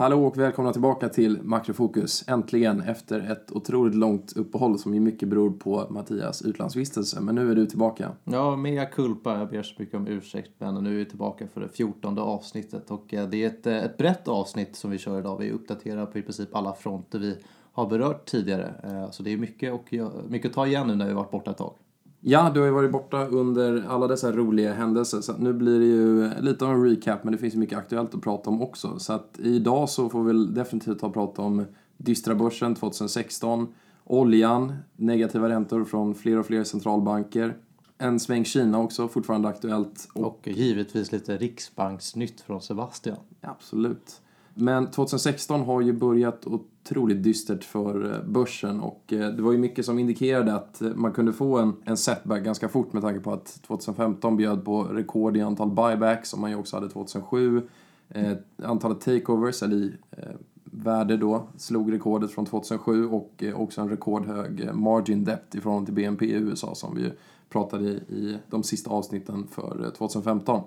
Hallå och välkomna tillbaka till Makrofokus. Äntligen efter ett otroligt långt uppehåll som ju mycket beror på Mattias utlandsvistelse. Men nu är du tillbaka. Ja, mea culpa. Jag ber så mycket om ursäkt. Men nu är vi tillbaka för det fjortonde avsnittet. Och eh, det är ett, eh, ett brett avsnitt som vi kör idag. Vi uppdaterar på i princip alla fronter vi har berört tidigare. Eh, så det är mycket, och, mycket att ta igen nu när vi varit borta ett tag. Ja, du har ju varit borta under alla dessa roliga händelser så nu blir det ju lite av en recap men det finns ju mycket aktuellt att prata om också. Så att idag så får vi väl definitivt ha prata om dystra börsen 2016, oljan, negativa räntor från fler och fler centralbanker, en sväng Kina också, fortfarande aktuellt. Och, och givetvis lite riksbanksnytt från Sebastian. Absolut. Men 2016 har ju börjat otroligt dystert för eh, börsen och eh, det var ju mycket som indikerade att man kunde få en, en setback ganska fort med tanke på att 2015 bjöd på rekord i antal buybacks som man ju också hade 2007. Eh, antalet takeovers, eller i eh, värde då, slog rekordet från 2007 och eh, också en rekordhög eh, margin debt i förhållande till BNP i USA som vi pratade i, i de sista avsnitten för 2015.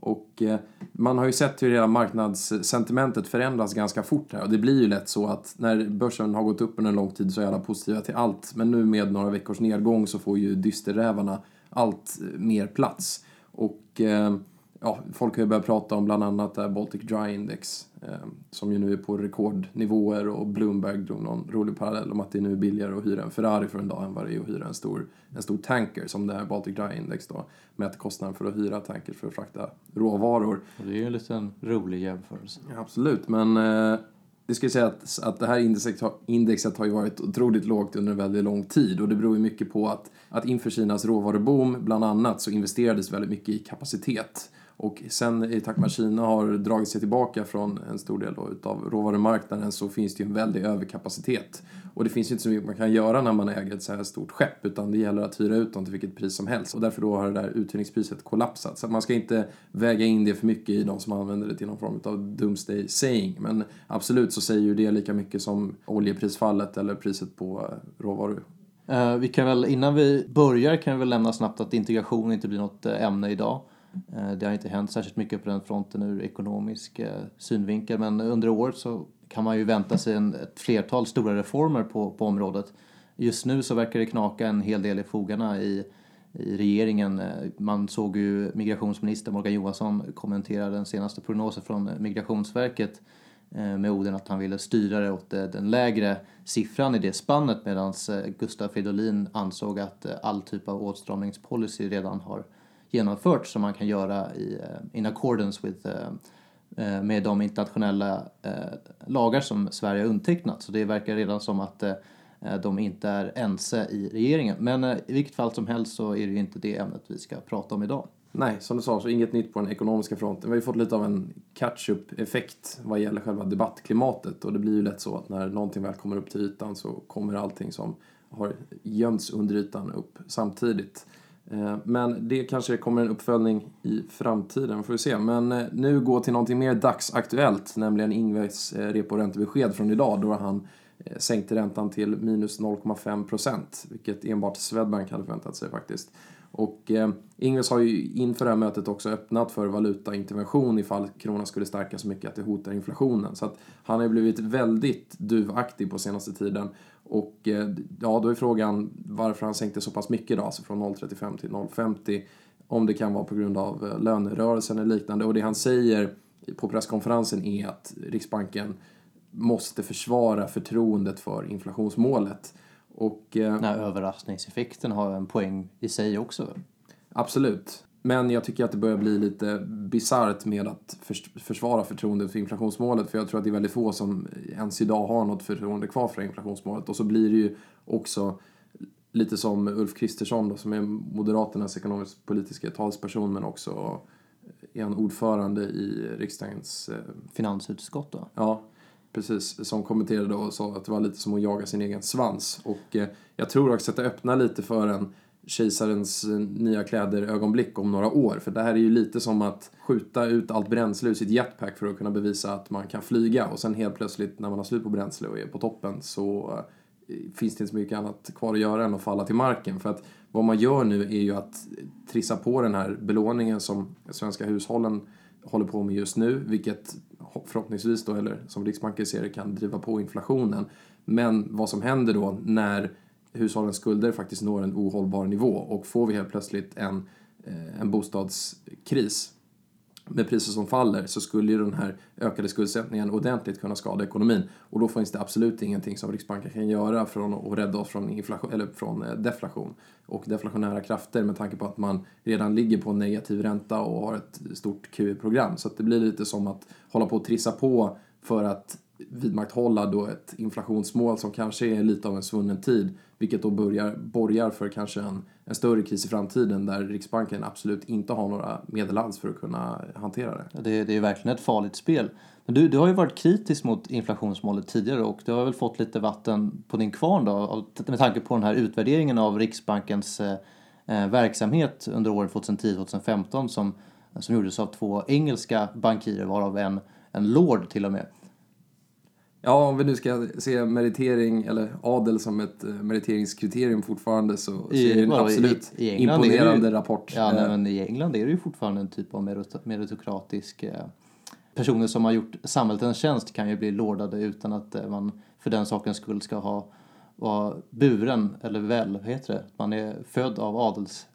Och eh, man har ju sett hur hela marknadssentimentet förändras ganska fort här och det blir ju lätt så att när börsen har gått upp under en lång tid så är alla positiva till allt. Men nu med några veckors nedgång så får ju dysterrävarna allt eh, mer plats. Och eh, ja, folk har ju börjat prata om bland annat Baltic Dry Index som ju nu är på rekordnivåer och Bloomberg drog någon rolig parallell om att det är nu billigare att hyra en Ferrari för en dag än vad det är att hyra en stor, en stor tanker som det här Baltic Dry Index då mäter kostnaden för att hyra tankers för att frakta råvaror. Och det är ju en liten rolig jämförelse. Ja, absolut, men eh, det ska säga att, att det här indexet, indexet har ju varit otroligt lågt under en väldigt lång tid och det beror ju mycket på att, att inför Kinas råvaruboom bland annat så investerades väldigt mycket i kapacitet och sen i takt med att Kina har dragit sig tillbaka från en stor del av råvarumarknaden så finns det ju en väldig överkapacitet. Och det finns ju inte så mycket man kan göra när man äger ett så här stort skepp utan det gäller att hyra ut dem till vilket pris som helst. Och därför då har det där uthyrningspriset kollapsat. Så man ska inte väga in det för mycket i de som använder det till någon form av doomsday saying. Men absolut så säger ju det lika mycket som oljeprisfallet eller priset på råvaror. Eh, vi kan väl, innan vi börjar kan vi väl lämna snabbt att integration inte blir något eh, ämne idag. Eh, det har inte hänt särskilt mycket på den fronten ur ekonomisk eh, synvinkel men under året så kan man ju vänta sig en, ett flertal stora reformer på, på området. Just nu så verkar det knaka en hel del i fogarna i, i regeringen. Eh, man såg ju migrationsminister Morgan Johansson kommentera den senaste prognosen från Migrationsverket med orden att han ville styra det åt den lägre siffran i det spannet medan Gustav Fridolin ansåg att all typ av åtstramningspolicy redan har genomfört som man kan göra i eh, in accordance with eh, eh, med de internationella lagar som Sverige har undertecknat. Så det verkar redan som att de inte är ense i regeringen. Men i vilket fall som helst så är det ju inte det ämnet vi ska prata om idag. Nej, som du sa så inget nytt på den ekonomiska fronten. Vi har ju fått lite av en catch-up-effekt vad gäller själva debattklimatet och det blir ju lätt så att när någonting väl kommer upp till ytan så kommer allting som har gömts under ytan upp samtidigt. Eh, men det kanske kommer en uppföljning i framtiden, får vi se. Men eh, nu gå till någonting mer dagsaktuellt, nämligen Ingves eh, reporäntebesked från idag då han sänkte räntan till minus 0,5 procent, vilket enbart Swedbank hade förväntat sig faktiskt. Och eh, Ingves har ju inför det här mötet också öppnat för valutaintervention ifall kronan skulle stärkas så mycket att det hotar inflationen. Så att han har ju blivit väldigt duvaktig på senaste tiden. Och eh, ja, då är frågan varför han sänkte så pass mycket då, alltså från 0,35 till 0,50. Om det kan vara på grund av eh, lönerörelsen eller liknande. Och det han säger på presskonferensen är att Riksbanken måste försvara förtroendet för inflationsmålet. Och, eh, Den här överraskningseffekten har en poäng i sig också. Absolut. Men jag tycker att det börjar bli lite bisarrt med att försvara förtroendet för inflationsmålet. För jag tror att det är väldigt få som ens idag har något förtroende kvar för inflationsmålet. Och så blir det ju också lite som Ulf Kristersson då, som är Moderaternas ekonomisk-politiska talsperson men också är en ordförande i riksdagens... Eh, Finansutskott då? Ja, precis. Som kommenterade och sa att det var lite som att jaga sin egen svans. Och eh, jag tror också att det öppnar lite för en kejsarens eh, nya kläder-ögonblick om några år. För det här är ju lite som att skjuta ut allt bränsle ur sitt jetpack för att kunna bevisa att man kan flyga och sen helt plötsligt när man har slut på bränsle och är på toppen så eh, finns det inte så mycket annat kvar att göra än att falla till marken. För att vad man gör nu är ju att trissa på den här belåningen som svenska hushållen håller på med just nu, vilket förhoppningsvis då, eller som Riksbanken ser det, kan driva på inflationen. Men vad som händer då när hushållens skulder faktiskt når en ohållbar nivå och får vi helt plötsligt en, eh, en bostadskris med priser som faller så skulle ju den här ökade skuldsättningen ordentligt kunna skada ekonomin. Och då finns det absolut ingenting som Riksbanken kan göra för att rädda oss från, inflation, eller från eh, deflation och deflationära krafter med tanke på att man redan ligger på negativ ränta och har ett stort QE-program. Så att det blir lite som att hålla på och trissa på för att vidmakthålla då ett inflationsmål som kanske är lite av en svunnen tid, vilket då börjar, borgar för kanske en, en större kris i framtiden där Riksbanken absolut inte har några medel alls för att kunna hantera det. Det, det är verkligen ett farligt spel. Men du, du har ju varit kritisk mot inflationsmålet tidigare och du har väl fått lite vatten på din kvarn då med tanke på den här utvärderingen av Riksbankens eh, eh verksamhet under åren 2010-2015 som, som gjordes av två engelska bankirer varav en, en lord till och med. Ja, om vi nu ska se meritering eller adel som ett eh, meriteringskriterium fortfarande så, så är det en absolut i, i imponerande ju, rapport. Ja, nej, eh, men i England är det ju fortfarande en typ av meritokratisk... Eh, personer som har gjort samhället en tjänst kan ju bli lordade utan att man för den sakens skull ska ha vara buren, eller väl, vad heter det? Man är född av adels,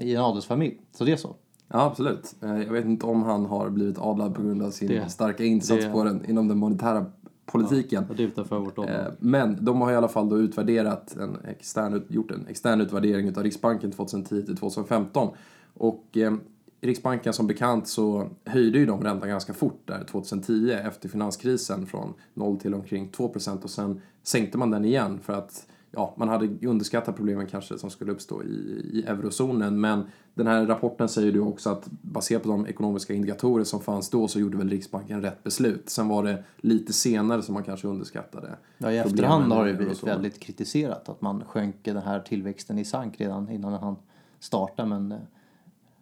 i en adelsfamilj. Så det är så. Ja, absolut. Jag vet inte om han har blivit adlad på grund av sin det, starka insats det, på den, inom den monetära politiken. Ja, utanför vårt område. Eh, men de har i alla fall då utvärderat en extern, gjort en extern utvärdering av Riksbanken 2010 till 2015. Och eh, Riksbanken som bekant så höjde ju de räntan ganska fort där 2010 efter finanskrisen från 0 till omkring 2 och sen sänkte man den igen för att ja, man hade underskattat problemen kanske som skulle uppstå i, i eurozonen. Men den här rapporten säger ju också att baserat på de ekonomiska indikatorer som fanns då så gjorde väl Riksbanken rätt beslut. Sen var det lite senare som man kanske underskattade. Ja, i efterhand har det blivit väldigt kritiserat att man sjönk den här tillväxten i sank redan innan han startade. Men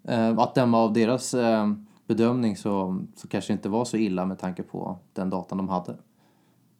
eh, att döma av deras eh, bedömning så, så kanske det inte var så illa med tanke på den datan de hade.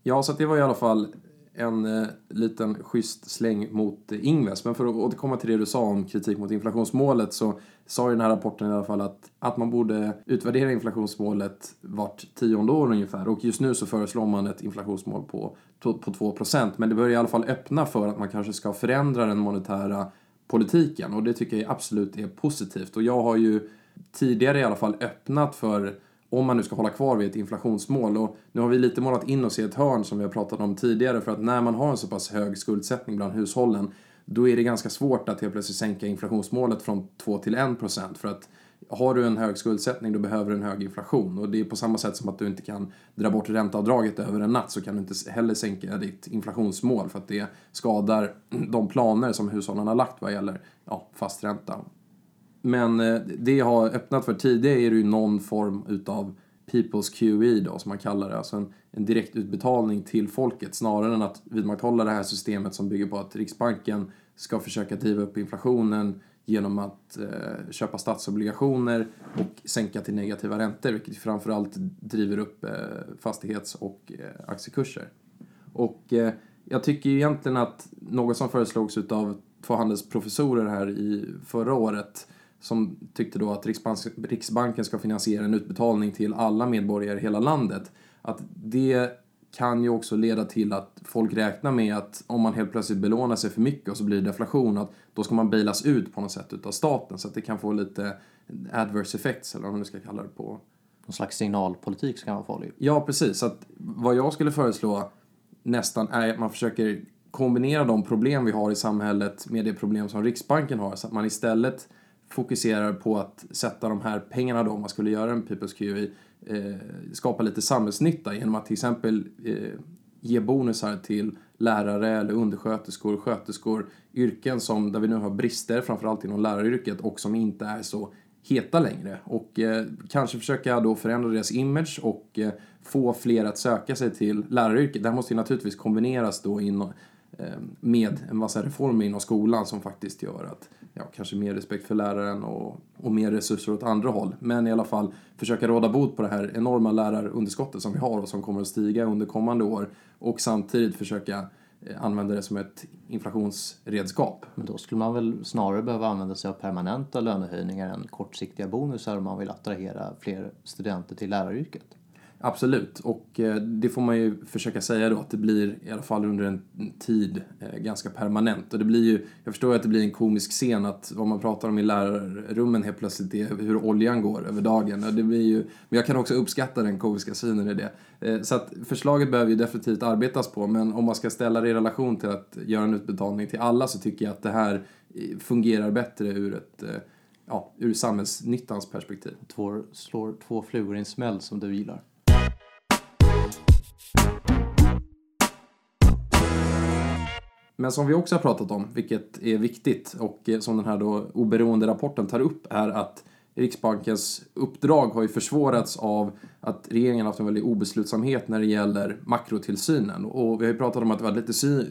Ja, så det var i alla fall en eh, liten schysst släng mot eh, Ingves. Men för att återkomma till det du sa om kritik mot inflationsmålet så sa ju den här rapporten i alla fall att, att man borde utvärdera inflationsmålet vart tionde år ungefär. Och just nu så föreslår man ett inflationsmål på, på 2% Men det börjar i alla fall öppna för att man kanske ska förändra den monetära politiken. Och det tycker jag absolut är positivt. Och jag har ju tidigare i alla fall öppnat för om man nu ska hålla kvar vid ett inflationsmål. Och nu har vi lite målat in oss i ett hörn som vi har pratat om tidigare för att när man har en så pass hög skuldsättning bland hushållen då är det ganska svårt att helt plötsligt sänka inflationsmålet från 2 till 1 procent. För att har du en hög skuldsättning då behöver du en hög inflation. Och det är på samma sätt som att du inte kan dra bort ränteavdraget över en natt så kan du inte heller sänka ditt inflationsmål för att det skadar de planer som hushållen har lagt vad gäller ja, fast ränta men eh, det jag har öppnat för tidigare är ju någon form utav People's QE då, som man kallar det. Alltså en, en direktutbetalning till folket snarare än att vidmakthålla det här systemet som bygger på att Riksbanken ska försöka driva upp inflationen genom att eh, köpa statsobligationer och sänka till negativa räntor, vilket framförallt driver upp eh, fastighets och eh, aktiekurser. Och eh, jag tycker egentligen att något som föreslogs utav två handelsprofessorer här i förra året som tyckte då att Riksbanken ska finansiera en utbetalning till alla medborgare i hela landet. Att det kan ju också leda till att folk räknar med att om man helt plötsligt belånar sig för mycket och så blir det deflation, att då ska man bailas ut på något sätt utav staten så att det kan få lite adverse effects eller vad man nu ska kalla det på. Någon slags signalpolitik som kan vara farlig. Ja, precis. Så att vad jag skulle föreslå nästan är att man försöker kombinera de problem vi har i samhället med det problem som Riksbanken har så att man istället fokuserar på att sätta de här pengarna då, om man skulle göra en People's QE, eh, skapa lite samhällsnytta genom att till exempel eh, ge bonusar till lärare eller undersköterskor, sköterskor, yrken som, där vi nu har brister, framförallt inom läraryrket och som inte är så heta längre. Och eh, kanske försöka då förändra deras image och eh, få fler att söka sig till läraryrket. Det här måste ju naturligtvis kombineras då in, Ehm, med en massa reformer inom skolan som faktiskt gör att ja, kanske mer respekt för läraren och, och mer resurser åt andra håll. Men i alla fall försöka råda bot på det här enorma lärarunderskottet som vi har och som kommer att stiga under kommande år och samtidigt försöka eh, använda det som ett inflationsredskap. Men då skulle man väl snarare behöva använda sig av permanenta lönehöjningar än kortsiktiga bonusar om man vill attrahera fler studenter till läraryrket. Absolut, och eh, det får man ju försöka säga då att det blir i alla fall under en tid eh, ganska permanent. Och det blir ju, jag förstår att det blir en komisk scen att vad man pratar om i lärarrummen helt plötsligt är hur oljan går över dagen. Och det blir ju, men jag kan också uppskatta den komiska synen i det. Eh, så att förslaget behöver ju definitivt arbetas på, men om man ska ställa det i relation till att göra en utbetalning till alla så tycker jag att det här fungerar bättre ur ett ja, ur samhällsnyttans perspektiv. Två, slår två flugor i en smäll som du gillar. Men som vi också har pratat om, vilket är viktigt och som den här då oberoende rapporten tar upp, är att Riksbankens uppdrag har ju försvårats av att regeringen har haft en väldig obeslutsamhet när det gäller makrotillsynen. Och vi har ju pratat om att det var lite, sy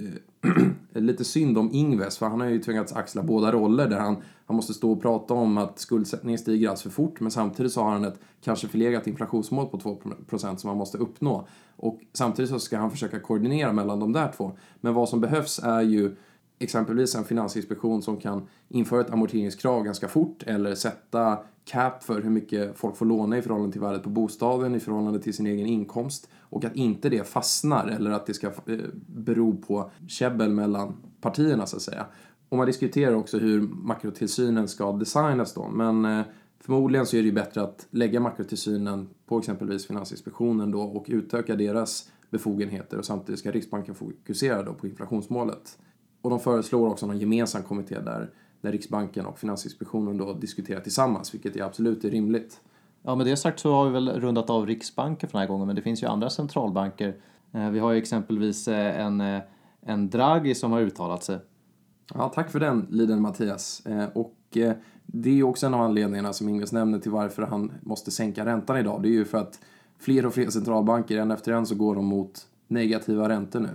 lite synd om Ingves, för han har ju tvingats axla båda roller där han, han måste stå och prata om att skuldsättningen stiger alls för fort, men samtidigt så har han ett kanske förlegat inflationsmål på 2% som han måste uppnå. Och samtidigt så ska han försöka koordinera mellan de där två. Men vad som behövs är ju exempelvis en finansinspektion som kan införa ett amorteringskrav ganska fort eller sätta cap för hur mycket folk får låna i förhållande till värdet på bostaden, i förhållande till sin egen inkomst och att inte det fastnar eller att det ska eh, bero på käbbel mellan partierna så att säga. Och man diskuterar också hur makrotillsynen ska designas då, men eh, förmodligen så är det ju bättre att lägga makrotillsynen på exempelvis Finansinspektionen då och utöka deras befogenheter och samtidigt ska Riksbanken fokusera då på inflationsmålet. Och de föreslår också någon gemensam kommitté där, där Riksbanken och Finansinspektionen då diskuterar tillsammans, vilket är absolut är rimligt. Ja, med det sagt så har vi väl rundat av Riksbanken för den här gången, men det finns ju andra centralbanker. Eh, vi har ju exempelvis eh, en, eh, en Draghi som har uttalat sig. Ja, tack för den, Liden Mattias. Och det är också en av anledningarna som Ingves nämner till varför han måste sänka räntan idag. Det är ju för att fler och fler centralbanker, en efter en, så går de mot negativa räntor nu.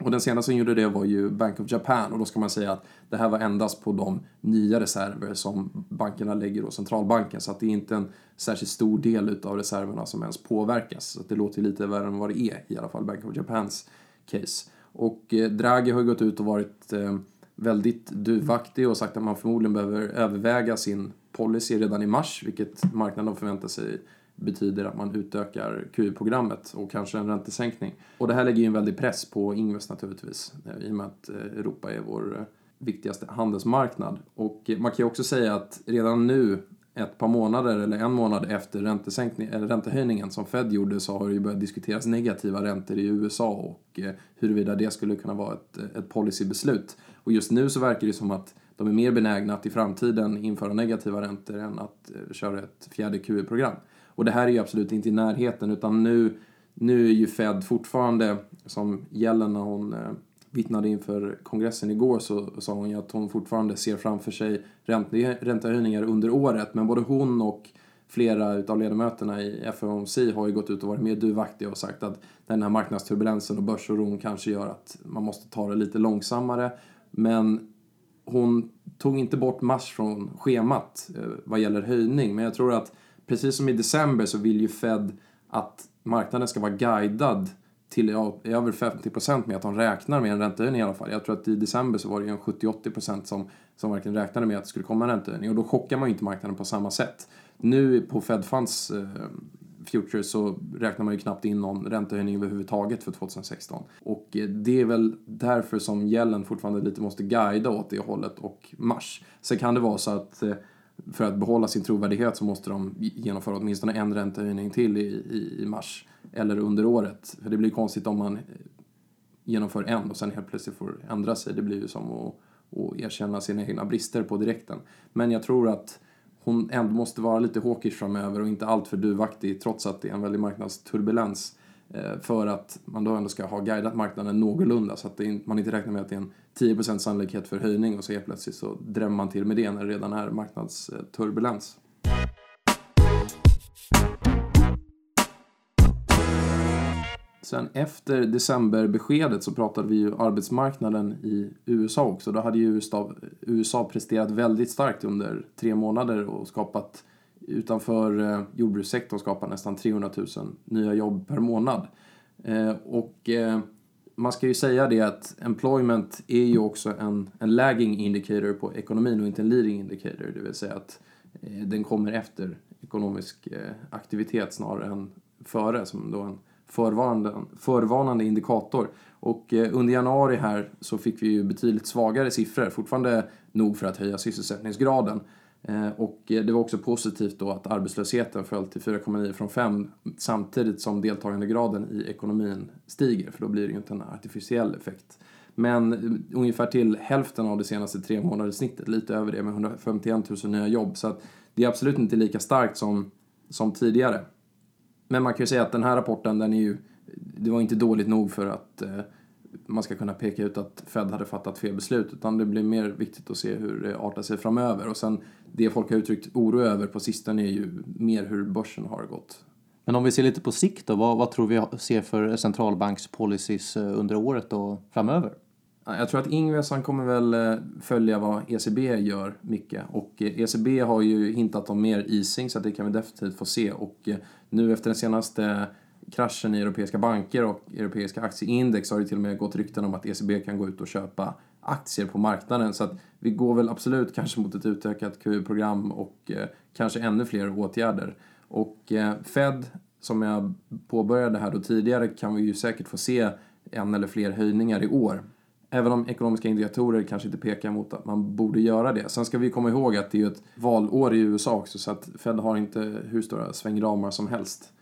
Och den senaste som gjorde det var ju Bank of Japan och då ska man säga att det här var endast på de nya reserver som bankerna lägger och centralbanken så att det är inte en särskilt stor del utav reserverna som ens påverkas. Så att det låter lite värre än vad det är i alla fall Bank of Japans case. Och eh, Draghi har gått ut och varit eh, väldigt duvaktig och sagt att man förmodligen behöver överväga sin policy redan i mars, vilket marknaden förväntar sig betyder att man utökar QE-programmet och kanske en räntesänkning. Och det här lägger ju en väldig press på Ingves naturligtvis, eh, i och med att eh, Europa är vår eh, viktigaste handelsmarknad. Och man kan ju också säga att redan nu, ett par månader eller en månad efter eller räntehöjningen som Fed gjorde så har det ju börjat diskuteras negativa räntor i USA och huruvida det skulle kunna vara ett, ett policybeslut. Och just nu så verkar det som att de är mer benägna att i framtiden införa negativa räntor än att köra ett fjärde QE-program. Och det här är ju absolut inte i närheten utan nu, nu är ju Fed fortfarande, som Yellen när hon eh, vittnade inför kongressen igår så sa hon ju att hon fortfarande ser framför sig räntehöjningar under året. Men både hon och flera utav ledamöterna i FOMC har ju gått ut och varit mer duvaktiga och sagt att den här marknadsturbulensen och börsoron kanske gör att man måste ta det lite långsammare. Men hon tog inte bort mars från schemat eh, vad gäller höjning. Men jag tror att precis som i december så vill ju Fed att marknaden ska vara guidad till över 50% med att de räknar med en räntehöjning i alla fall. Jag tror att i december så var det ju en 70-80% som, som verkligen räknade med att det skulle komma en räntehöjning och då chockar man ju inte marknaden på samma sätt. Nu på Fed Funds eh, Futures så räknar man ju knappt in någon räntehöjning överhuvudtaget för 2016. Och eh, det är väl därför som gällen fortfarande lite måste guida åt det hållet och mars. Sen kan det vara så att eh, för att behålla sin trovärdighet så måste de genomföra åtminstone en räntehöjning till i, i, i mars eller under året. För det blir konstigt om man genomför en och sen helt plötsligt får ändra sig. Det blir ju som att, att erkänna sina egna brister på direkten. Men jag tror att hon ändå måste vara lite hawkish framöver och inte alltför duvaktig trots att det är en väldig marknadsturbulens. Eh, för att man då ändå ska ha guidat marknaden någorlunda så att man inte räknar med att det är en 10% sannolikhet för höjning och så helt plötsligt så drämmer man till med det när det redan är marknadsturbulens. Sen efter decemberbeskedet så pratade vi ju arbetsmarknaden i USA också. Då hade ju USA, USA presterat väldigt starkt under tre månader och skapat utanför eh, jordbrukssektorn skapar nästan 300 000 nya jobb per månad. Eh, och eh, man ska ju säga det att employment är ju också en, en lagging indicator på ekonomin och inte en leading indicator. Det vill säga att den kommer efter ekonomisk aktivitet snarare än före som då en förvarnande, förvarnande indikator. Och under januari här så fick vi ju betydligt svagare siffror, fortfarande nog för att höja sysselsättningsgraden. Eh, och det var också positivt då att arbetslösheten föll till 4,9 från 5 samtidigt som deltagandegraden i ekonomin stiger, för då blir det ju inte en artificiell effekt. Men eh, ungefär till hälften av det senaste tre månaders snittet, lite över det med 151 000 nya jobb. Så att det är absolut inte lika starkt som, som tidigare. Men man kan ju säga att den här rapporten, den är ju, det var inte dåligt nog för att eh, man ska kunna peka ut att Fed hade fattat fel beslut, utan det blir mer viktigt att se hur det artar sig framöver. Och sen det folk har uttryckt oro över på sistone är ju mer hur börsen har gått. Men om vi ser lite på sikt då, vad, vad tror vi ser för centralbankspolicies eh, under året och framöver? Jag tror att Ingves han kommer väl eh, följa vad ECB gör mycket. Och ECB eh, e har ju hintat om mer easing så att det kan vi definitivt få se. Och nu efter den senaste kraschen i europeiska banker och europeiska aktieindex har det till och med gått rykten om att ECB kan gå ut och köpa aktier på marknaden. Så att vi går väl absolut kanske mot ett utökat QE-program och eh, kanske ännu fler åtgärder. Och eh, Fed, som jag påbörjade här då tidigare, kan vi ju säkert få se en eller fler höjningar i år. Även om ekonomiska indikatorer kanske inte pekar mot att man borde göra det. Sen ska vi komma ihåg att det är ju ett valår i USA också så att Fed har inte hur stora svängramar som helst.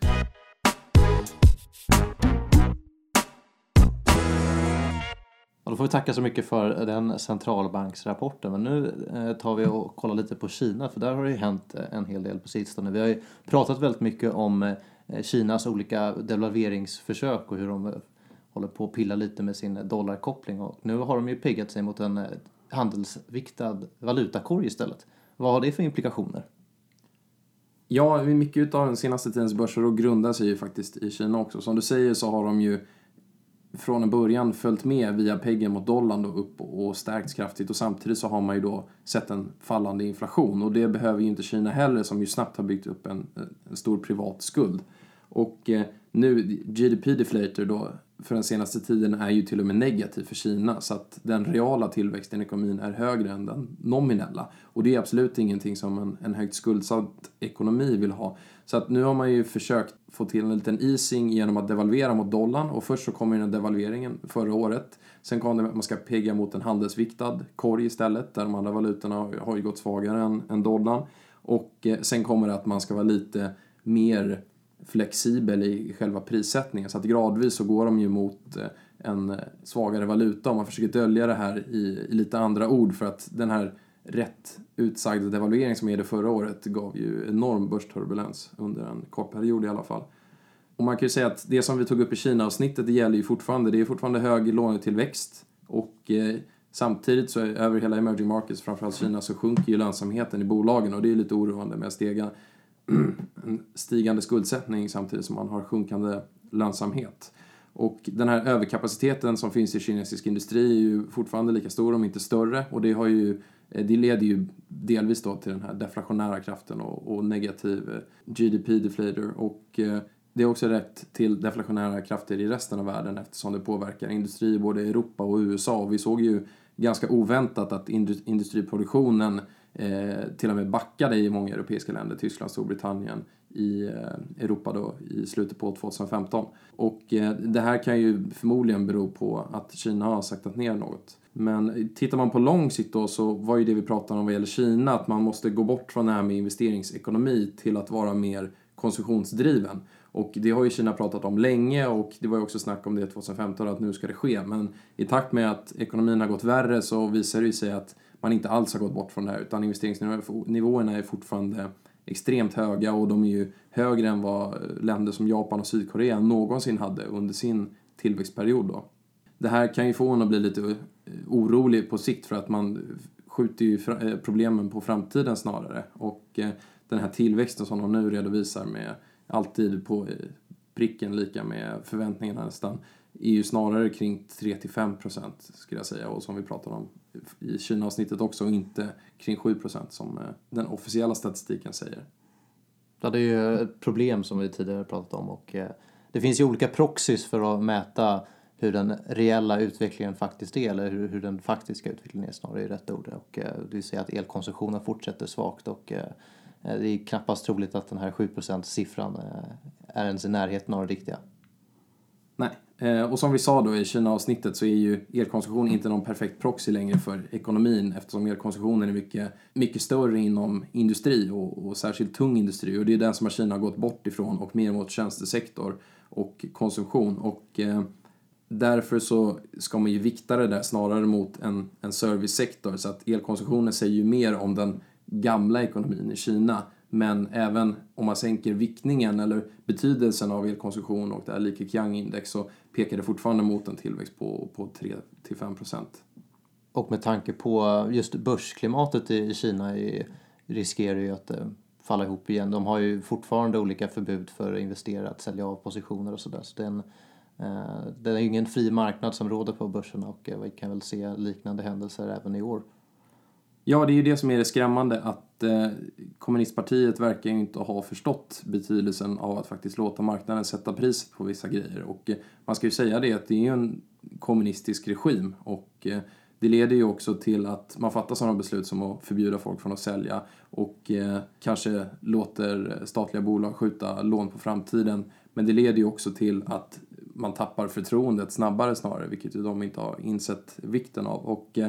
Och då får vi tacka så mycket för den centralbanksrapporten. Men nu eh, tar vi och kollar lite på Kina för där har det ju hänt eh, en hel del på sistone. Vi har ju pratat väldigt mycket om eh, Kinas olika devalveringsförsök och hur de håller på att pilla lite med sin dollarkoppling. Och nu har de ju piggat sig mot en handelsviktad valutakorg istället. Vad har det för implikationer? Ja, mycket av den senaste tidens börser grundar sig ju faktiskt i Kina också. Som du säger så har de ju från en början följt med via peggen mot dollarn då upp och stärkts kraftigt och samtidigt så har man ju då sett en fallande inflation och det behöver ju inte Kina heller som ju snabbt har byggt upp en, en stor privat skuld. Och eh, nu, GDP deflator då för den senaste tiden är ju till och med negativ för Kina så att den reala tillväxten i ekonomin är högre än den nominella. Och det är absolut ingenting som en, en högt skuldsatt ekonomi vill ha. Så att nu har man ju försökt få till en liten easing genom att devalvera mot dollarn och först så kom ju den devalveringen förra året. Sen kom det att man ska pegga mot en handelsviktad korg istället där de andra valutorna har ju gått svagare än, än dollarn. Och eh, sen kommer det att man ska vara lite mer flexibel i själva prissättningen. Så att gradvis så går de ju mot eh, en svagare valuta. Om man försöker dölja det här i, i lite andra ord för att den här rätt utsagda devalveringen som är förra året gav ju enorm börsturbulens under en kort period i alla fall. Och man kan ju säga att det som vi tog upp i Kina-avsnittet det gäller ju fortfarande. Det är fortfarande hög lånetillväxt och eh, samtidigt så över hela emerging markets, framförallt Kina, så sjunker ju lönsamheten i bolagen och det är ju lite oroande med stega, en stigande skuldsättning samtidigt som man har sjunkande lönsamhet. Och den här överkapaciteten som finns i kinesisk industri är ju fortfarande lika stor, om inte större. Och det, har ju, eh, det leder ju delvis då till den här deflationära kraften och, och negativ eh, GDP-deflator. Och eh, det är också rätt till deflationära krafter i resten av världen eftersom det påverkar industri både i Europa och USA. Och vi såg ju ganska oväntat att industriproduktionen eh, till och med backade i många europeiska länder, Tyskland, Storbritannien, i eh, Europa då i slutet på 2015. Och eh, det här kan ju förmodligen bero på att Kina har saktat ner något. Men tittar man på lång sikt då så var ju det vi pratade om vad gäller Kina att man måste gå bort från det här med investeringsekonomi till att vara mer konsumtionsdriven. Och det har ju Kina pratat om länge och det var ju också snack om det 2015 att nu ska det ske. Men i takt med att ekonomin har gått värre så visar det ju sig att man inte alls har gått bort från det här utan investeringsnivåerna är fortfarande extremt höga och de är ju högre än vad länder som Japan och Sydkorea någonsin hade under sin tillväxtperiod då. Det här kan ju få en att bli lite orolig på sikt för att man skjuter ju eh, problemen på framtiden snarare och eh, den här tillväxten som de nu redovisar med alltid på eh, pricken lika med förväntningarna nästan är ju snarare kring 3-5% skulle jag säga och som vi pratade om i Kina-avsnittet också och inte kring 7% som eh, den officiella statistiken säger. Ja, det är ju ett problem som vi tidigare pratat om och eh, det finns ju olika proxys för att mäta hur den reella utvecklingen faktiskt är eller hur, hur den faktiska utvecklingen är snarare är rätt ord. Och, eh, det vill säga att elkonsumtionen fortsätter svagt och eh, det är knappast troligt att den här 7% siffran eh, är ens i närheten av det riktiga. Nej, eh, Eh, och som vi sa då i Kina-avsnittet så är ju elkonsumtion inte någon perfekt proxy längre för ekonomin eftersom elkonsumtionen är mycket, mycket större inom industri och, och särskilt tung industri. Och det är den som Kina har gått bort ifrån och mer mot tjänstesektor och konsumtion. Och eh, därför så ska man ju vikta det där snarare mot en, en servicesektor. Så att elkonsumtionen säger ju mer om den gamla ekonomin i Kina. Men även om man sänker viktningen eller betydelsen av elkonsumtion och det här Like Qiang-index så pekade fortfarande mot en tillväxt på, på 3-5 procent. Och med tanke på just börsklimatet i Kina riskerar ju att eh, falla ihop igen. De har ju fortfarande olika förbud för investerare att sälja av positioner och sådär. Så det eh, är, en, det är ingen fri marknad som råder på börserna och eh, vi kan väl se liknande händelser även i år. Ja, det är ju det som är det skrämmande att eh, kommunistpartiet verkar ju inte ha förstått betydelsen av att faktiskt låta marknaden sätta priset på vissa grejer. Och eh, man ska ju säga det att det är ju en kommunistisk regim och eh, det leder ju också till att man fattar sådana beslut som att förbjuda folk från att sälja och eh, kanske låter statliga bolag skjuta lån på framtiden. Men det leder ju också till att man tappar förtroendet snabbare snarare, vilket ju de inte har insett vikten av. Och eh,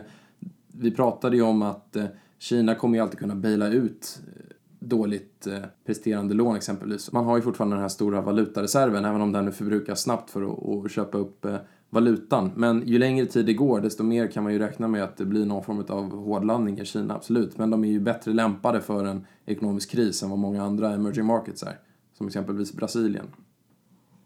vi pratade ju om att eh, Kina kommer ju alltid kunna baila ut eh, dåligt eh, presterande lån exempelvis. Man har ju fortfarande den här stora valutareserven även om den nu förbrukas snabbt för att, att köpa upp valutan. Men ju längre tid det går desto mer kan man ju räkna med att det blir någon form av hårdlandning i Kina, absolut. Men de är ju bättre lämpade för en ekonomisk kris än vad många andra emerging markets är. Som exempelvis Brasilien.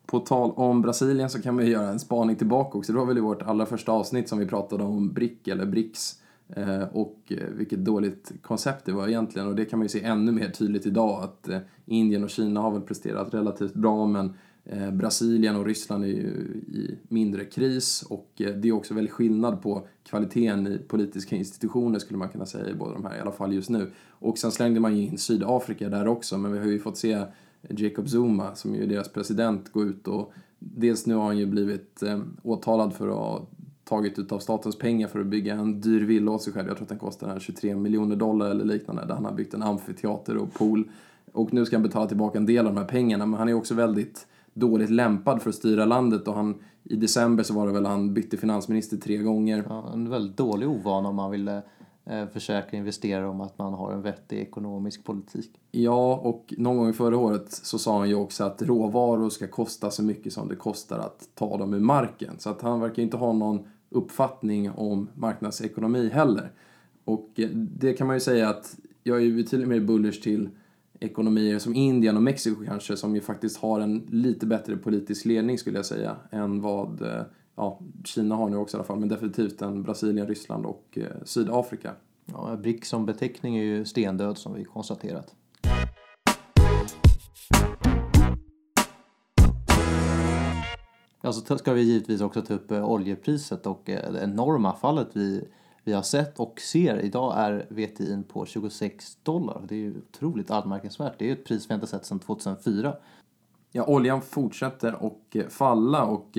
På tal om Brasilien så kan vi göra en spaning tillbaka också. Det var väl i vårt allra första avsnitt som vi pratade om BRIC eller BRICS Eh, och eh, vilket dåligt koncept det var egentligen och det kan man ju se ännu mer tydligt idag att eh, Indien och Kina har väl presterat relativt bra men Brasilien och Ryssland är ju i mindre kris och det är också väldigt skillnad på kvaliteten i politiska institutioner skulle man kunna säga i båda de här, i alla fall just nu. Och sen slängde man ju in Sydafrika där också men vi har ju fått se Jacob Zuma som ju är deras president gå ut och dels nu har han ju blivit åtalad för att tagit ut av statens pengar för att bygga en dyr villa åt sig själv. Jag tror att den kostar 23 miljoner dollar eller liknande. Där han har byggt en amfiteater och pool. Och nu ska han betala tillbaka en del av de här pengarna. Men han är också väldigt dåligt lämpad för att styra landet och han, i december så var det väl han bytte finansminister tre gånger. Ja, en väldigt dålig ovana om man vill eh, försöka investera om att man har en vettig ekonomisk politik. Ja, och någon gång förra året så sa han ju också att råvaror ska kosta så mycket som det kostar att ta dem ur marken. Så att han verkar inte ha någon uppfattning om marknadsekonomi heller. Och eh, det kan man ju säga att jag är ju betydligt mer bullish till ekonomier som Indien och Mexiko kanske som ju faktiskt har en lite bättre politisk ledning skulle jag säga än vad eh, ja, Kina har nu också i alla fall men definitivt än Brasilien, Ryssland och eh, Sydafrika. Ja, BRIC som beteckning är ju stendöd som vi konstaterat. Ja, så ska vi givetvis också ta upp eh, oljepriset och eh, det enorma fallet vi, vi har sett och ser. Idag är VTI på 26 dollar. Det är ju otroligt anmärkningsvärt. Det är ju ett pris vi inte sett sedan 2004. Ja, oljan fortsätter och eh, falla och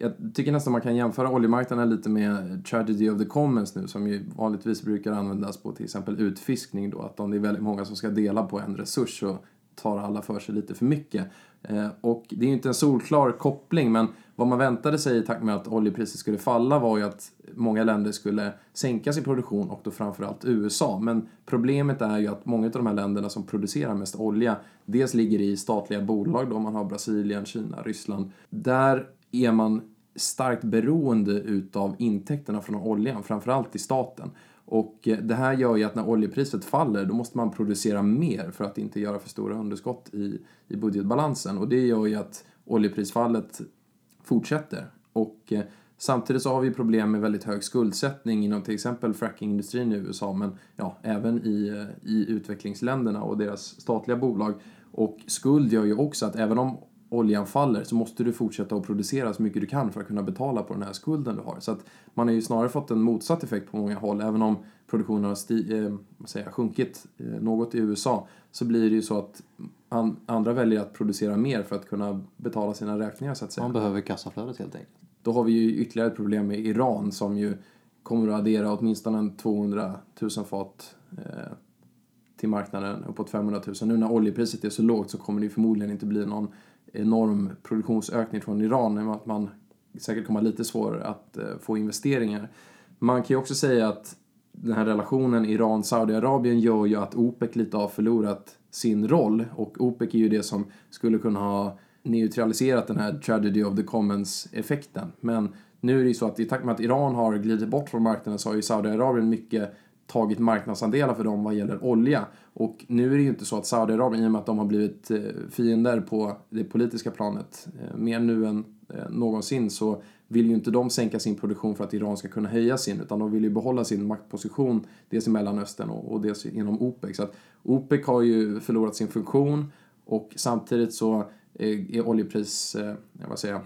jag tycker nästan man kan jämföra oljemarknaden lite med Tragedy of the Commons nu som ju vanligtvis brukar användas på till exempel utfiskning då. Att om det är väldigt många som ska dela på en resurs så tar alla för sig lite för mycket. Eh, och det är ju inte en solklar koppling men vad man väntade sig i takt med att oljepriset skulle falla var ju att många länder skulle sänka sin produktion och då framförallt USA. Men problemet är ju att många av de här länderna som producerar mest olja dels ligger i statliga bolag då man har Brasilien, Kina, Ryssland. Där är man starkt beroende utav intäkterna från oljan, framförallt i staten. Och eh, det här gör ju att när oljepriset faller då måste man producera mer för att inte göra för stora underskott i, i budgetbalansen. Och det gör ju att oljeprisfallet fortsätter. Och eh, samtidigt så har vi problem med väldigt hög skuldsättning inom till exempel frackingindustrin i USA men ja, även i, eh, i utvecklingsländerna och deras statliga bolag. Och skuld gör ju också att även om oljan faller så måste du fortsätta att producera så mycket du kan för att kunna betala på den här skulden du har. Så att man har ju snarare fått en motsatt effekt på många håll. Även om produktionen har sti- eh, vad säger, sjunkit eh, något i USA så blir det ju så att an- andra väljer att producera mer för att kunna betala sina räkningar så att säga. Man behöver kassaflödet helt enkelt. Då har vi ju ytterligare ett problem med Iran som ju kommer att addera åtminstone 200 000 fat eh, till marknaden, uppåt 500 000. Nu när oljepriset är så lågt så kommer det förmodligen inte bli någon enorm produktionsökning från Iran i och med att man säkert kommer lite svårare att eh, få investeringar. Man kan ju också säga att den här relationen Iran-Saudiarabien gör ju att OPEC lite har förlorat sin roll och OPEC är ju det som skulle kunna ha neutraliserat den här tragedy of the commons-effekten. Men nu är det ju så att i takt med att Iran har glidit bort från marknaden så har ju Saudiarabien mycket tagit marknadsandelar för dem vad gäller olja. Och nu är det ju inte så att Saudiarabien, i och med att de har blivit eh, fiender på det politiska planet, eh, mer nu än eh, någonsin, så vill ju inte de sänka sin produktion för att Iran ska kunna höja sin, utan de vill ju behålla sin maktposition, dels i Mellanöstern och, och dels inom OPEC. Så att OPEC har ju förlorat sin funktion och samtidigt så är oljepris, vad säger jag,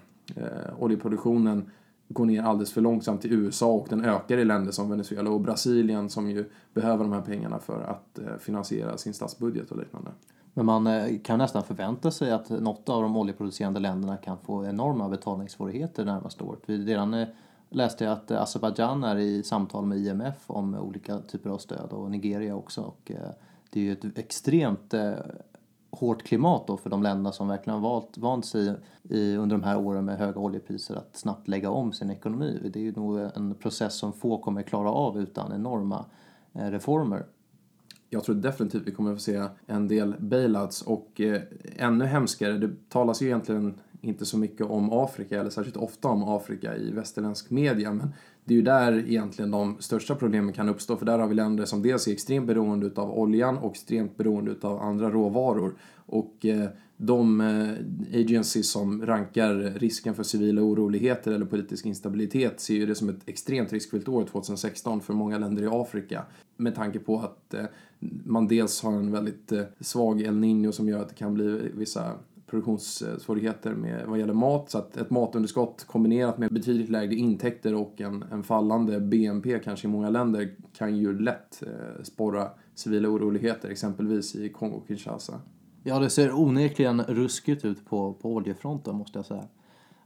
oljeproduktionen går ner alldeles för långsamt i USA och den ökar i länder som Venezuela och Brasilien som ju behöver de här pengarna för att eh, finansiera sin statsbudget och liknande. Men man eh, kan nästan förvänta sig att något av de oljeproducerande länderna kan få enorma betalningssvårigheter närmaste året. Vi redan eh, läste jag att Azerbajdzjan är i samtal med IMF om olika typer av stöd och Nigeria också. Och det är ju ett extremt hårt klimat då för de länderna som verkligen har valt, vant sig i, under de här åren med höga oljepriser att snabbt lägga om sin ekonomi. Det är ju nog en process som få kommer klara av utan enorma eh, reformer. Jag tror definitivt vi kommer att få se en del bailouts och eh, ännu hemskare, det talas ju egentligen inte så mycket om Afrika eller särskilt ofta om Afrika i västerländsk media men det är ju där egentligen de största problemen kan uppstå för där har vi länder som dels är extremt beroende av oljan och extremt beroende av andra råvaror. Och eh, de eh, agencies som rankar risken för civila oroligheter eller politisk instabilitet ser ju det som ett extremt riskfyllt år 2016 för många länder i Afrika. Med tanke på att eh, man dels har en väldigt svag El Niño som gör att det kan bli vissa produktionssvårigheter med vad gäller mat. Så att ett matunderskott kombinerat med betydligt lägre intäkter och en, en fallande BNP kanske i många länder kan ju lätt eh, sporra civila oroligheter, exempelvis i Kongo-Kinshasa. Ja, det ser onekligen ruskigt ut på, på oljefronten måste jag säga.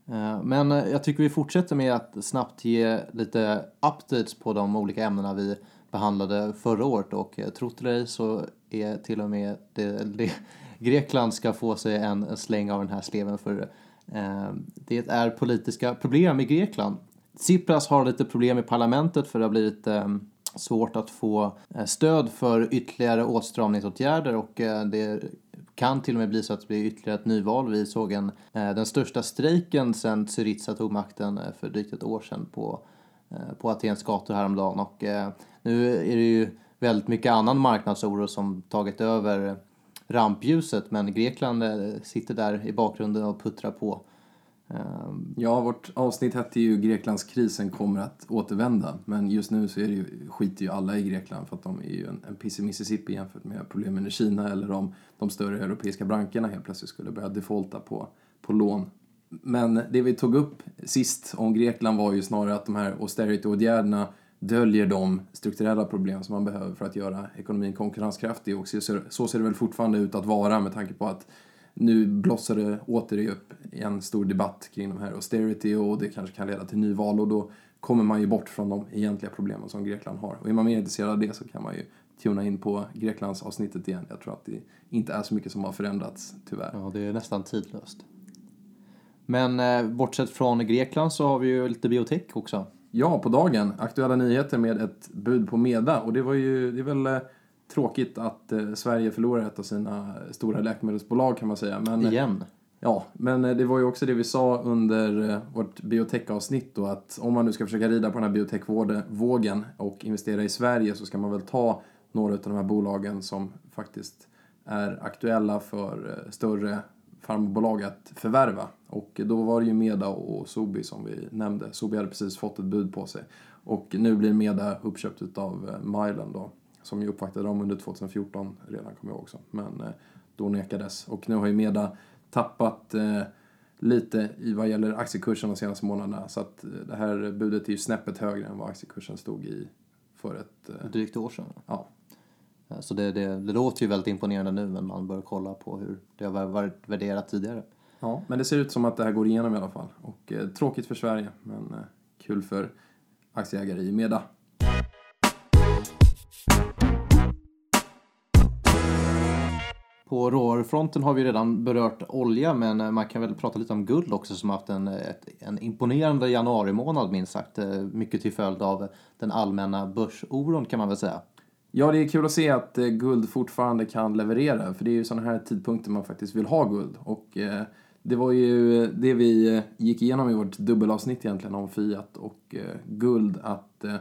Eh, men eh, jag tycker vi fortsätter med att snabbt ge lite updates på de olika ämnena vi behandlade förra året och eh, trott eller ej så är till och med det, det, Grekland ska få sig en släng av den här sleven för eh, det är politiska problem i Grekland. Tsipras har lite problem i parlamentet för det har blivit eh, svårt att få eh, stöd för ytterligare åtstramningsåtgärder och eh, det kan till och med bli så att det blir ytterligare ett nyval. Vi såg en, eh, den största strejken sedan Syriza tog makten för drygt ett år sedan på, på Atens gator häromdagen och nu är det ju väldigt mycket annan marknadsoro som tagit över rampljuset men Grekland eh, sitter där i bakgrunden och puttrar på. Ehm, ja, vårt avsnitt hette ju Greklandskrisen kommer att återvända men just nu så är det ju, skiter ju alla i Grekland för att de är ju en, en piss i Mississippi jämfört med problemen i Kina eller om de större europeiska bankerna helt plötsligt skulle börja defaulta på, på lån. Men det vi tog upp sist om Grekland var ju snarare att de här austerity-åtgärderna döljer de strukturella problem som man behöver för att göra ekonomin konkurrenskraftig och så ser det väl fortfarande ut att vara med tanke på att nu blossar det åter upp en stor debatt kring de här austerity och det kanske kan leda till nyval och då kommer man ju bort från de egentliga problemen som Grekland har. Och är man mer intresserad av det så kan man ju tuna in på Greklands avsnittet igen. Jag tror att det inte är så mycket som har förändrats, tyvärr. Ja, det är nästan tidlöst. Men eh, bortsett från Grekland så har vi ju lite biotech också. Ja, på dagen. Aktuella nyheter med ett bud på Meda. Och det var ju, det är väl eh, tråkigt att eh, Sverige förlorar ett av sina stora läkemedelsbolag kan man säga. Men, eh, Igen? Ja, men det var ju också det vi sa under vårt biotech-avsnitt då att om man nu ska försöka rida på den här biotech-vågen och investera i Sverige så ska man väl ta några av de här bolagen som faktiskt är aktuella för större farmbolag att förvärva. Och då var det ju Meda och Sobi som vi nämnde. Sobi hade precis fått ett bud på sig. Och nu blir Meda uppköpt av eh, Mylan då. Som ju uppvaktade dem under 2014 redan, kommer jag också. Men eh, då nekades. Och nu har ju Meda tappat eh, lite i vad gäller aktiekursen de senaste månaderna. Så att det här budet är ju snäppet högre än vad aktiekursen stod i för ett... Drygt år sedan? Ja. Så det, det, det låter ju väldigt imponerande nu men man bör kolla på hur det har varit värderat tidigare. Ja, men det ser ut som att det här går igenom i alla fall. Och eh, tråkigt för Sverige, men eh, kul för aktieägare i Meda. På råvarufronten har vi redan berört olja men eh, man kan väl prata lite om guld också som haft en, ett, en imponerande januari månad minst sagt. Eh, mycket till följd av den allmänna börsoron kan man väl säga. Ja, det är kul att se att eh, guld fortfarande kan leverera för det är ju sådana här tidpunkter man faktiskt vill ha guld. Och eh, det var ju eh, det vi eh, gick igenom i vårt dubbelavsnitt egentligen om Fiat och eh, guld att eh,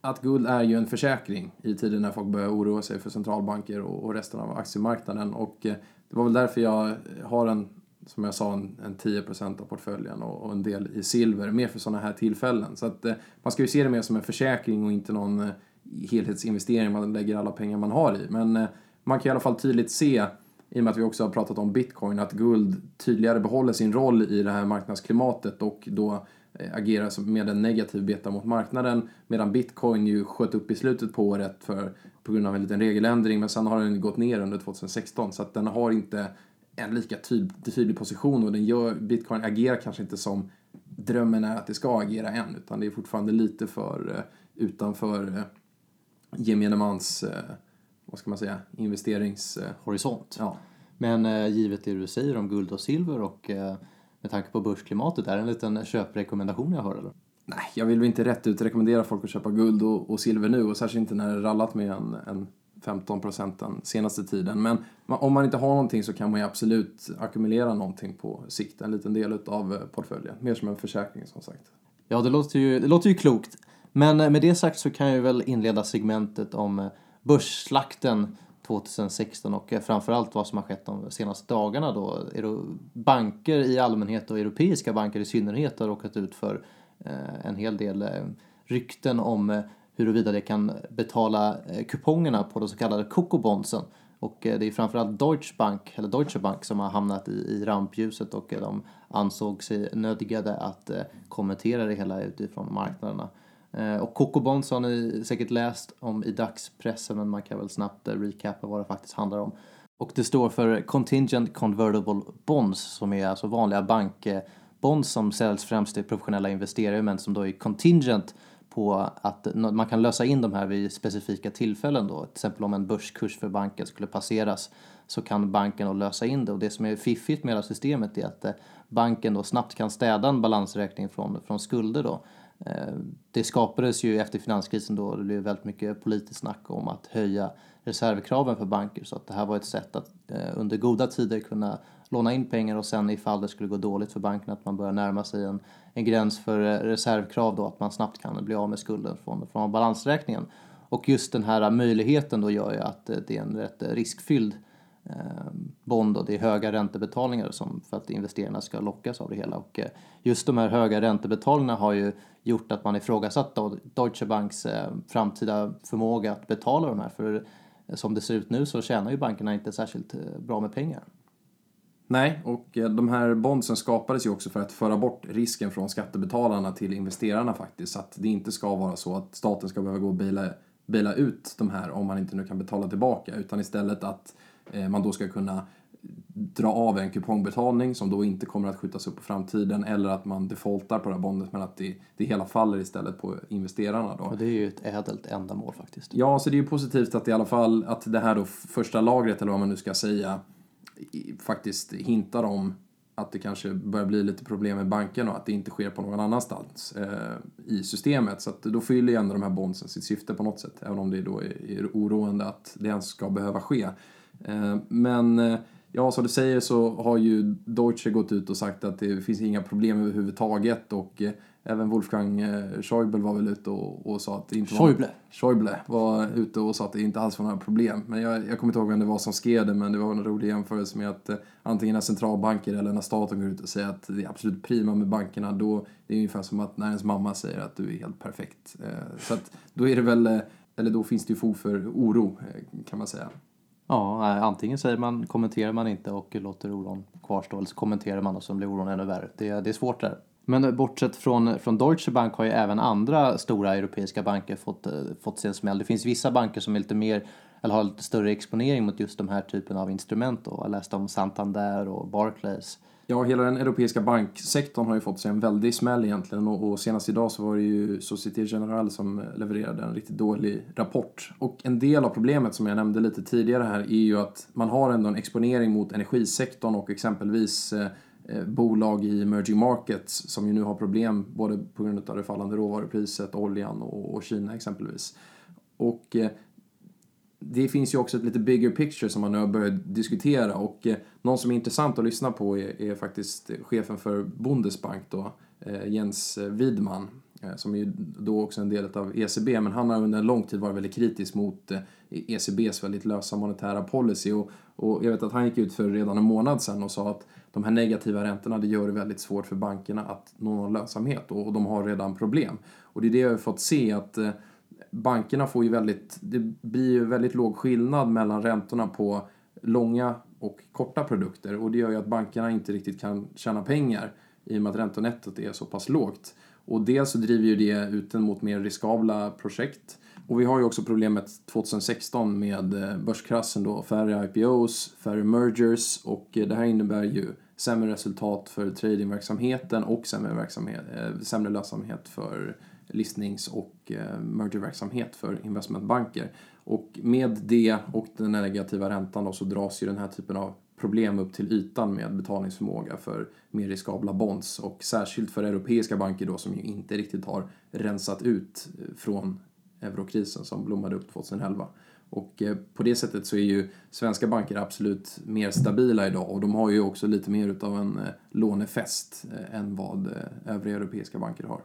att guld är ju en försäkring i tider när folk börjar oroa sig för centralbanker och, och resten av aktiemarknaden. Och eh, det var väl därför jag har en, som jag sa, en, en 10% av portföljen och, och, en del i silver, mer för sådana här tillfällen. Så att eh, man ska ju se det mer som en försäkring och inte någon eh, helhetsinvestering man lägger alla pengar man har i. Men eh, man kan i alla fall tydligt se i och med att vi också har pratat om bitcoin, att guld tydligare behåller sin roll i det här marknadsklimatet och då eh, agerar med en negativ beta mot marknaden medan bitcoin ju sköt upp i slutet på året för, på grund av en liten regeländring men sen har den gått ner under 2016 så att den har inte en lika tydlig, tydlig position och den gör, bitcoin agerar kanske inte som drömmen är att det ska agera än utan det är fortfarande lite för eh, utanför gemene mans, uh, vad ska man säga, investeringshorisont. Ja. Men givet det du säger om guld och silver och med tanke på börsklimatet. Är det en liten köprekommendation jag hör eller? Nej, jag vill väl inte rätt ut rekommendera folk att köpa guld och, och silver nu och särskilt inte när det rallat med en, en 15 procent den senaste tiden. Men om man inte har någonting så kan man ju absolut ackumulera någonting på sikt, en liten del av eh, portföljen. Mer som en försäkring som sagt. Ja, det låter ju, det låter ju klokt. Men eh, med det sagt så kan jag väl inleda segmentet om eh, börsslakten 2016 och eh, framförallt vad som har skett de senaste dagarna då. Banker i allmänhet och europeiska banker i synnerhet har råkat ut för en hel del rykten om huruvida det kan betala kupongerna på de så kallade Coco-bondsen. Och det är framförallt Deutsche Bank, eller Deutsche Bank som har hamnat i, i rampljuset och de ansåg sig nödgade att kommentera det hela utifrån marknaderna. Eh, och Coco Bonds har ni säkert läst om i dagspressen men man kan väl snabbt eh, recapa vad det faktiskt handlar om. Och det står för Contingent Convertible Bonds som är alltså vanliga bankbonds som säljs främst till professionella investerare men som då är contingent på att man kan lösa in de här vid specifika tillfällen då. Till exempel om en börskurs för banken skulle passeras så kan banken då lösa in det och det som är fiffigt med hela systemet är att eh, banken då snabbt kan städa en balansräkning från, från skulder då. Eh, det skapades ju efter finanskrisen då det blev väldigt mycket politiskt snack om att höja reservkraven för banker så att det här var ett sätt att eh, under goda tider kunna låna in pengar och sen ifall det skulle gå dåligt för banken att man börjar närma sig en, en gräns för eh, reservkrav då att man snabbt kan bli av med skulden från, från balansräkningen. Och just den här möjligheten då gör ju att det är en rätt riskfylld Eh, Eh, bond och det är höga räntebetalningar som för att investerarna ska lockas av det hela. Och eh, just de här höga räntebetalningarna har ju gjort att man ifrågasatt Deutsche Banks eh, framtida förmåga att betala de här. För som det ser ut nu så tjänar ju bankerna inte särskilt bra med pengar. Nej, och de här bondsen skapades ju också för att föra bort risken från skattebetalarna till investerarna faktiskt. Så att det inte ska vara så att staten ska behöva gå och bila ut de här om man inte nu kan betala tillbaka. Utan istället att Eh, man då ska kunna dra av en kupongbetalning som då inte kommer att skjutas upp på framtiden eller att man defaultar på det här bondet men att det, det hela faller istället på investerarna. Då. Och det är ju ett ädelt ändamål faktiskt. Ja, så det är ju positivt att i alla fall att det här då första lagret eller vad man nu ska säga faktiskt hintar om att det kanske börjar bli lite problem med banken och att det inte sker på någon annanstans eh, i systemet. Så att då fyller ju ändå de här bondsen sitt syfte på något sätt, även om det då är, är oroande att det ens ska behöva ske. Eh, men eh, ja, som du säger så har ju Deutsche gått ut och sagt att det finns inga problem överhuvudtaget och eh, även Wolfgang Schäuble var väl ute och, och sa att det inte Schäuble. var... Schäuble var ute och sa att det inte alls var några problem. Men jag, jag kommer inte ihåg vem det var som skrev det, men det var en rolig jämförelse med att antingen när centralbanker eller när staten går ut och säger att det är absolut prima med bankerna, då det är ungefär som att när ens mamma säger att du är helt perfekt. Så att då är det väl, eller då finns det ju fog för oro, kan man säga. Ja, eh, antingen säger man, kommenterar man inte och låter oron kvarstå eller så kommenterar man och så blir oron ännu värre. Det, det är svårt där. Men eh, bortsett från, eh, från Deutsche Bank har ju även andra stora europeiska banker fått, fått sig en smäll. Det finns vissa banker som är lite mer eller har lite större exponering mot just de här typen av instrument. Då. Jag läste om Santander och Barclays. Ja, hela den europeiska banksektorn har ju fått sig en väldig smäll egentligen och, och senast idag så var det ju Société Générale som levererade en riktigt dålig rapport. Och en del av problemet som jag nämnde lite tidigare här är ju att man har ändå en exponering mot energisektorn och exempelvis eh, eh bolag i emerging markets som ju nu har problem både på grund av det fallande råvarupriset, oljan och, och Kina exempelvis. Och eh, det finns ju också ett lite bigger picture som man nu har börjat diskutera. Och eh, någon som är intressant att lyssna på är, är faktiskt chefen för Bundesbank då, eh, Jens Widman, eh, som är ju då också en del av ECB, men han har under en lång tid varit väldigt kritisk mot eh, ECBs väldigt lösa monetära policy. Och, och jag vet att han gick ut för redan en månad sedan och sa att de här negativa räntorna det gör det väldigt svårt för bankerna att nå någon lönsamhet. Och, och de har redan problem. Och det är det jag har fått se att eh, bankerna får ju väldigt, det blir ju väldigt låg skillnad mellan räntorna på långa och korta produkter och det gör ju att bankerna inte riktigt kan tjäna pengar i och med att räntonettot är så pass lågt. Och dels så driver ju det ut en mot mer riskabla projekt. Och vi har ju också problemet 2016 med eh, börskraschen då, färre IPOs, färre mergers och eh, det här innebär ju sämre resultat för tradingverksamheten och sämre, verksamhet, eh, sämre lönsamhet för listnings och eh, mergerverksamhet för investmentbanker. Och med det och den negativa räntan då så dras ju den här typen av problem upp till ytan med betalningsförmåga för mer riskabla bonds och särskilt för europeiska banker då som ju inte riktigt har rensat ut eh, från eurokrisen som blommade upp 2011. Och eh, på det sättet så är ju svenska banker absolut mer stabila idag och de har ju också lite mer utav en lånefest än vad övriga europeiska banker har.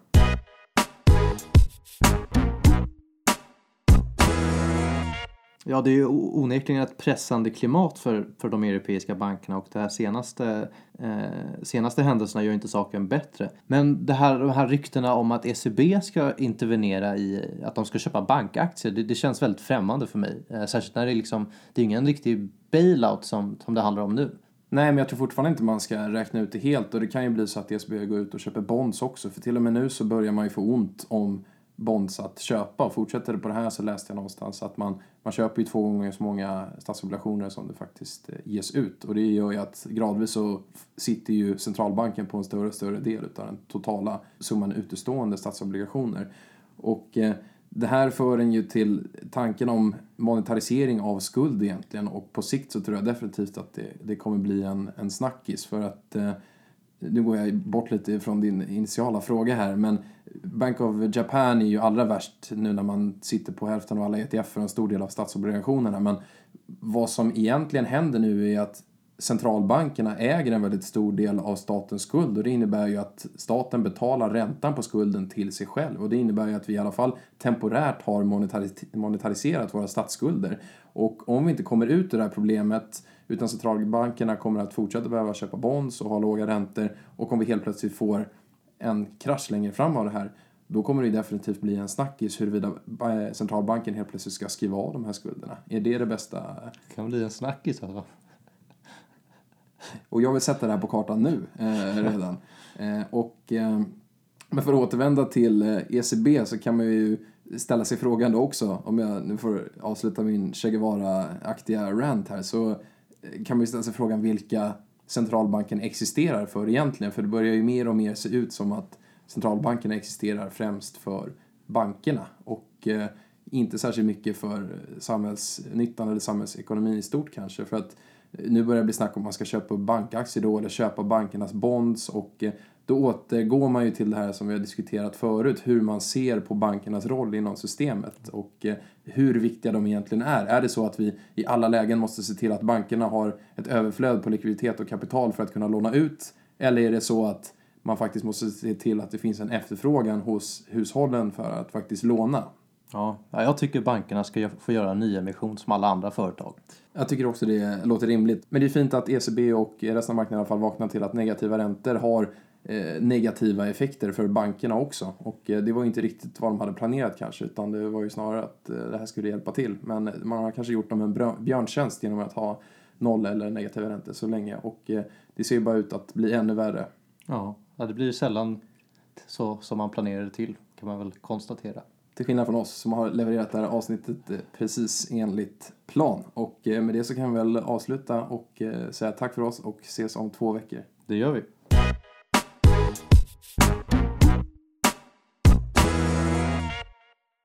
Ja, det är ju onekligen ett pressande klimat för, för de europeiska bankerna och de här senaste, eh, senaste händelserna gör inte saken bättre. Men det här, de här ryktena om att ECB ska intervenera i att de ska köpa bankaktier, det, det känns väldigt främmande för mig. Eh, särskilt när det liksom, det är ingen riktig bailout som, som det handlar om nu. Nej, men jag tror fortfarande inte man ska räkna ut det helt och det kan ju bli så att ECB går ut och köper bonds också för till och med nu så börjar man ju få ont om bonds att köpa. Och fortsätter det på det här så läste jag någonstans att man, man köper ju två gånger så många statsobligationer som det faktiskt eh, ges ut. Och det gör ju att gradvis så sitter ju centralbanken på en större och större del av den totala summan utestående statsobligationer. Och eh, det här för en ju till tanken om monetarisering av skuld egentligen och på sikt så tror jag definitivt att det, det kommer bli en, en snackis för att eh, nu går jag bort lite från din initiala fråga här, men Bank of Japan är ju allra värst nu när man sitter på hälften av alla ETF och en stor del av statsobligationerna. Men vad som egentligen händer nu är att centralbankerna äger en väldigt stor del av statens skuld och det innebär ju att staten betalar räntan på skulden till sig själv och det innebär ju att vi i alla fall temporärt har monetariserat våra statsskulder. Och om vi inte kommer ut ur det här problemet utan centralbankerna kommer att fortsätta behöva köpa bonds och ha låga räntor och om vi helt plötsligt får en krasch längre fram av det här då kommer det definitivt bli en snackis huruvida centralbanken helt plötsligt ska skriva av de här skulderna. Är det det bästa? Det kan bli en snackis alltså. Och jag vill sätta det här på kartan nu eh, redan. Eh, och, eh, men för att återvända till eh, ECB så kan man ju ställa sig frågan då också, om jag nu får avsluta min Che Guevara-aktiga rant här, så eh, kan man ju ställa sig frågan vilka centralbanken existerar för egentligen. För det börjar ju mer och mer se ut som att centralbankerna existerar främst för bankerna och eh, inte särskilt mycket för samhällsnyttan eller samhällsekonomin i stort kanske. För att nu börjar det bli snack om man ska köpa bankaktier då eller köpa bankernas bonds och eh, då återgår man ju till det här som vi har diskuterat förut, hur man ser på bankernas roll inom systemet och eh, hur viktiga de egentligen är. Är det så att vi i alla lägen måste se till att bankerna har ett överflöd på likviditet och kapital för att kunna låna ut? Eller är det så att man faktiskt måste se till att det finns en efterfrågan hos hushållen för att faktiskt låna? Ja, jag tycker bankerna ska få göra nyemission som alla andra företag. Jag tycker också det låter rimligt. Men det är fint att ECB och resten av marknaden i alla fall vaknar till att negativa räntor har eh, negativa effekter för bankerna också. Och eh, det var inte riktigt vad de hade planerat kanske, utan det var ju snarare att eh, det här skulle hjälpa till. Men man har kanske gjort dem en björntjänst genom att ha noll eller negativa räntor så länge. Och det ser ju bara ut att bli ännu värre. Ja, det blir sällan så som man planerade till, kan man väl konstatera. Till skillnad från oss som har levererat det här avsnittet eh, precis enligt plan. Och eh, med det så kan vi väl avsluta och eh, säga tack för oss och ses om två veckor. Det gör vi.